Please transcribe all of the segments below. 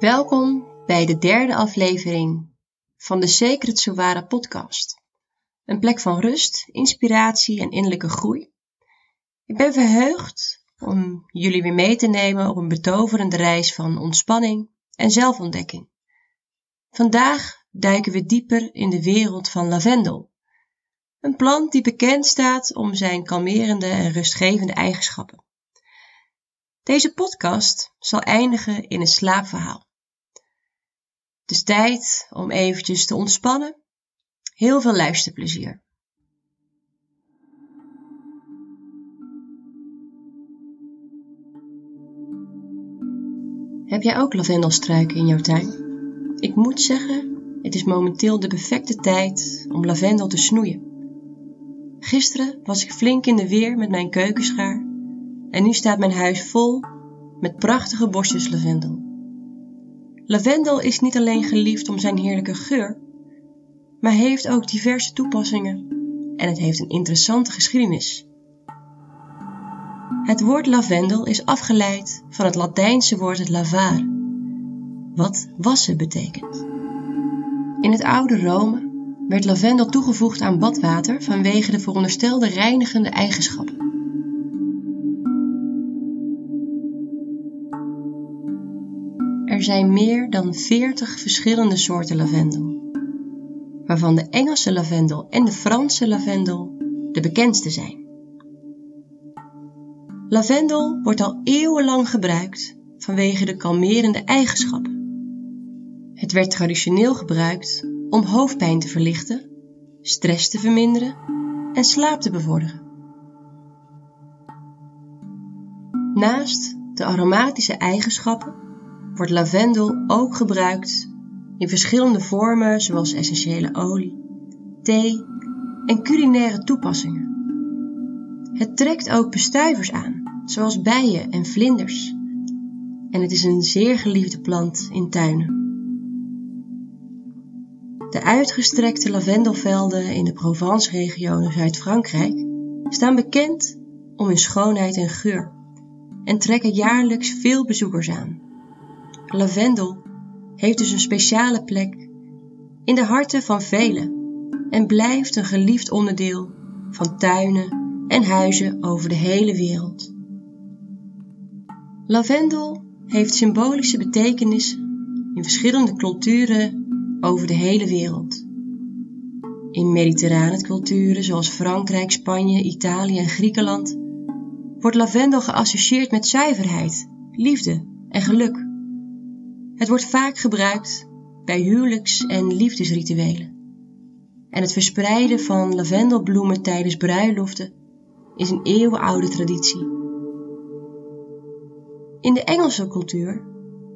Welkom bij de derde aflevering van de Secret Sowara podcast. Een plek van rust, inspiratie en innerlijke groei. Ik ben verheugd om jullie weer mee te nemen op een betoverende reis van ontspanning en zelfontdekking. Vandaag duiken we dieper in de wereld van lavendel. Een plant die bekend staat om zijn kalmerende en rustgevende eigenschappen. Deze podcast zal eindigen in een slaapverhaal. Dus tijd om eventjes te ontspannen. Heel veel luisterplezier. Heb jij ook lavendelstruiken in jouw tuin? Ik moet zeggen, het is momenteel de perfecte tijd om lavendel te snoeien. Gisteren was ik flink in de weer met mijn keukenschaar en nu staat mijn huis vol met prachtige bosjes lavendel. Lavendel is niet alleen geliefd om zijn heerlijke geur, maar heeft ook diverse toepassingen en het heeft een interessante geschiedenis. Het woord lavendel is afgeleid van het Latijnse woord lavare, wat wassen betekent. In het oude Rome werd lavendel toegevoegd aan badwater vanwege de veronderstelde reinigende eigenschappen. Er zijn meer dan 40 verschillende soorten lavendel, waarvan de Engelse lavendel en de Franse lavendel de bekendste zijn. Lavendel wordt al eeuwenlang gebruikt vanwege de kalmerende eigenschappen. Het werd traditioneel gebruikt om hoofdpijn te verlichten, stress te verminderen en slaap te bevorderen. Naast de aromatische eigenschappen wordt lavendel ook gebruikt in verschillende vormen zoals essentiële olie, thee en culinaire toepassingen. Het trekt ook bestuivers aan, zoals bijen en vlinders. En het is een zeer geliefde plant in tuinen. De uitgestrekte lavendelvelden in de Provence-regio Zuid-Frankrijk staan bekend om hun schoonheid en geur en trekken jaarlijks veel bezoekers aan. Lavendel heeft dus een speciale plek in de harten van velen en blijft een geliefd onderdeel van tuinen en huizen over de hele wereld. Lavendel heeft symbolische betekenis in verschillende culturen over de hele wereld. In mediterrane culturen zoals Frankrijk, Spanje, Italië en Griekenland wordt lavendel geassocieerd met zuiverheid, liefde en geluk. Het wordt vaak gebruikt bij huwelijks- en liefdesrituelen. En het verspreiden van lavendelbloemen tijdens bruiloften is een eeuwenoude traditie. In de Engelse cultuur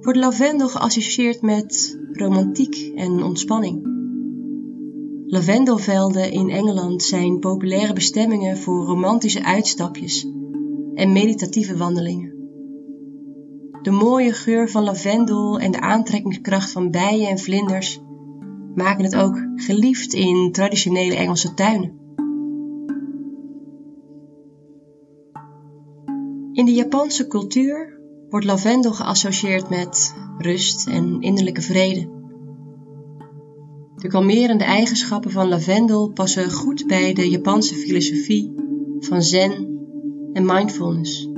wordt lavendel geassocieerd met romantiek en ontspanning. Lavendelvelden in Engeland zijn populaire bestemmingen voor romantische uitstapjes en meditatieve wandelingen. De mooie geur van lavendel en de aantrekkingskracht van bijen en vlinders maken het ook geliefd in traditionele Engelse tuinen. In de Japanse cultuur wordt lavendel geassocieerd met rust en innerlijke vrede. De kalmerende eigenschappen van lavendel passen goed bij de Japanse filosofie van zen en mindfulness.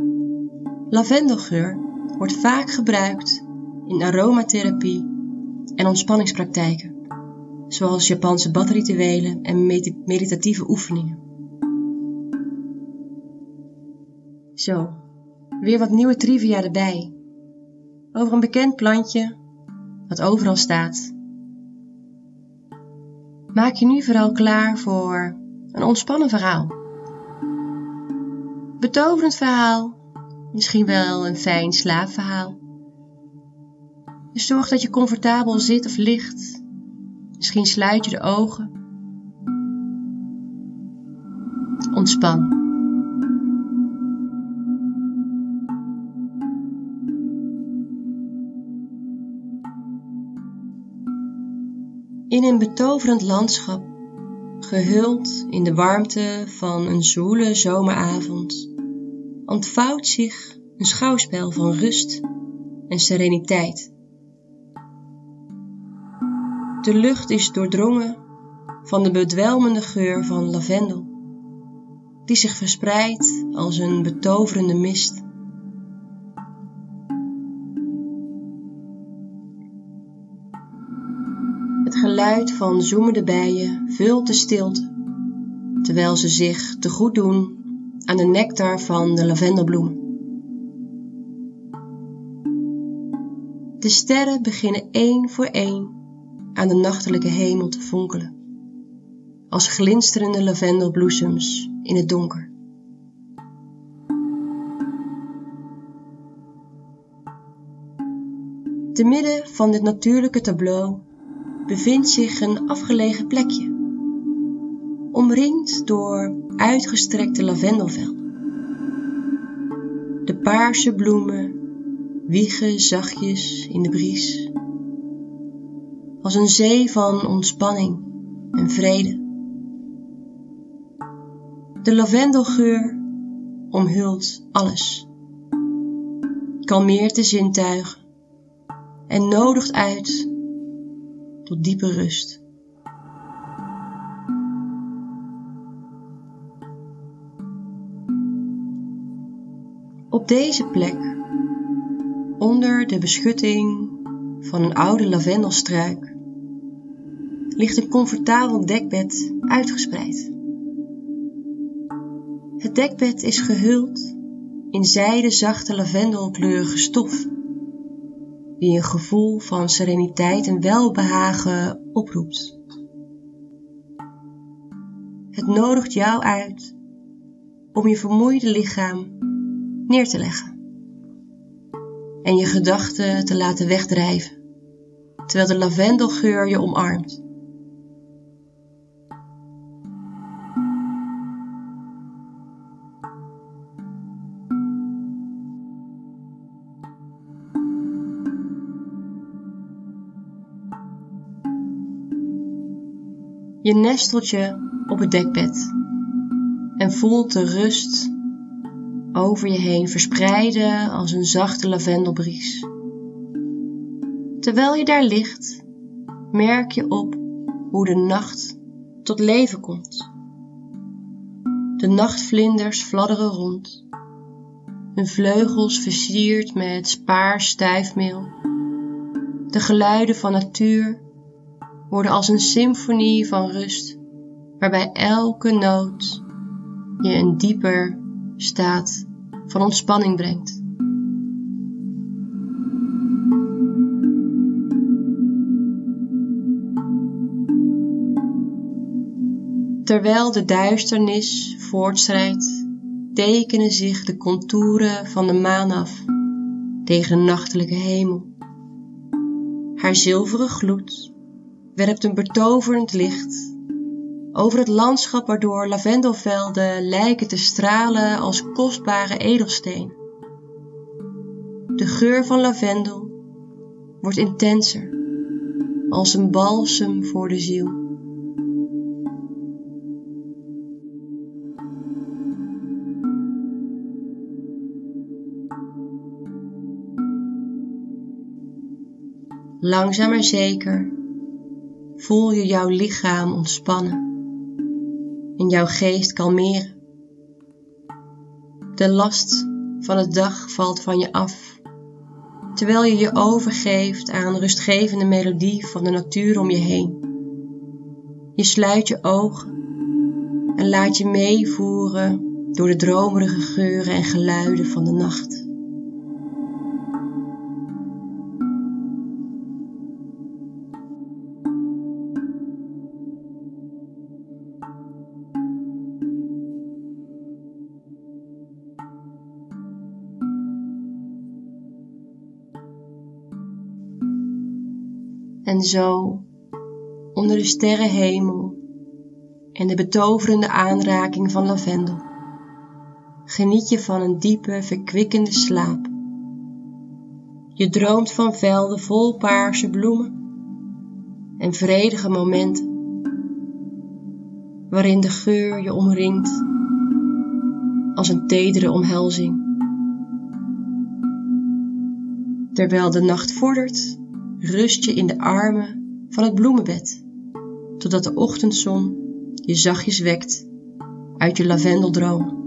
Lavendelgeur wordt vaak gebruikt in aromatherapie en ontspanningspraktijken, zoals Japanse badrituelen en meditatieve oefeningen. Zo, weer wat nieuwe trivia erbij. Over een bekend plantje wat overal staat. Maak je nu vooral klaar voor een ontspannen verhaal. Betoverend verhaal Misschien wel een fijn slaapverhaal. Dus zorg dat je comfortabel zit of ligt. Misschien sluit je de ogen. Ontspan. In een betoverend landschap, gehuld in de warmte van een zwoele zomeravond, ontvouwt zich een schouwspel van rust en sereniteit. De lucht is doordrongen van de bedwelmende geur van lavendel, die zich verspreidt als een betoverende mist. Het geluid van zoemende bijen vult de stilte, terwijl ze zich te goed doen aan de nectar van de lavendelbloemen. De sterren beginnen één voor één aan de nachtelijke hemel te fonkelen, als glinsterende lavendelbloesems in het donker. Te midden van dit natuurlijke tableau bevindt zich een afgelegen plekje, omringd door uitgestrekte lavendelvelden. De paarse bloemen wiegen zachtjes in de bries, als een zee van ontspanning en vrede. De lavendelgeur omhult alles, kalmeert de zintuigen en nodigt uit tot diepe rust. Op deze plek, onder de beschutting van een oude lavendelstruik, ligt een comfortabel dekbed uitgespreid. Het dekbed is gehuld in zijde zachte lavendelkleurige stof die een gevoel van sereniteit en welbehagen oproept. Het nodigt jou uit om je vermoeide lichaam neer te leggen en je gedachten te laten wegdrijven, terwijl de lavendelgeur je omarmt. Je nestelt je op het dekbed en voelt de rust over je heen verspreiden als een zachte lavendelbries. Terwijl je daar ligt, merk je op hoe de nacht tot leven komt. De nachtvlinders fladderen rond, hun vleugels versierd met spaars stuifmeel. De geluiden van natuur worden als een symfonie van rust, waarbij elke noot je een dieper staat van ontspanning brengt. Terwijl de duisternis voortschrijdt, tekenen zich de contouren van de maan af tegen de nachtelijke hemel. Haar zilveren gloed werpt een betoverend licht over het landschap waardoor lavendelvelden lijken te stralen als kostbare edelsteen. De geur van lavendel wordt intenser, als een balsem voor de ziel. Langzaam maar zeker voel je jouw lichaam ontspannen en jouw geest kalmeren. De last van de dag valt van je af, terwijl je je overgeeft aan de rustgevende melodie van de natuur om je heen. Je sluit je ogen en laat je meevoeren door de dromerige geuren en geluiden van de nacht. En zo, onder de sterrenhemel en de betoverende aanraking van lavendel, geniet je van een diepe, verkwikkende slaap. Je droomt van velden vol paarse bloemen en vredige momenten, waarin de geur je omringt als een tedere omhelzing. Terwijl de nacht vordert, rust je in de armen van het bloemenbed, totdat de ochtendzon je zachtjes wekt uit je lavendeldroom.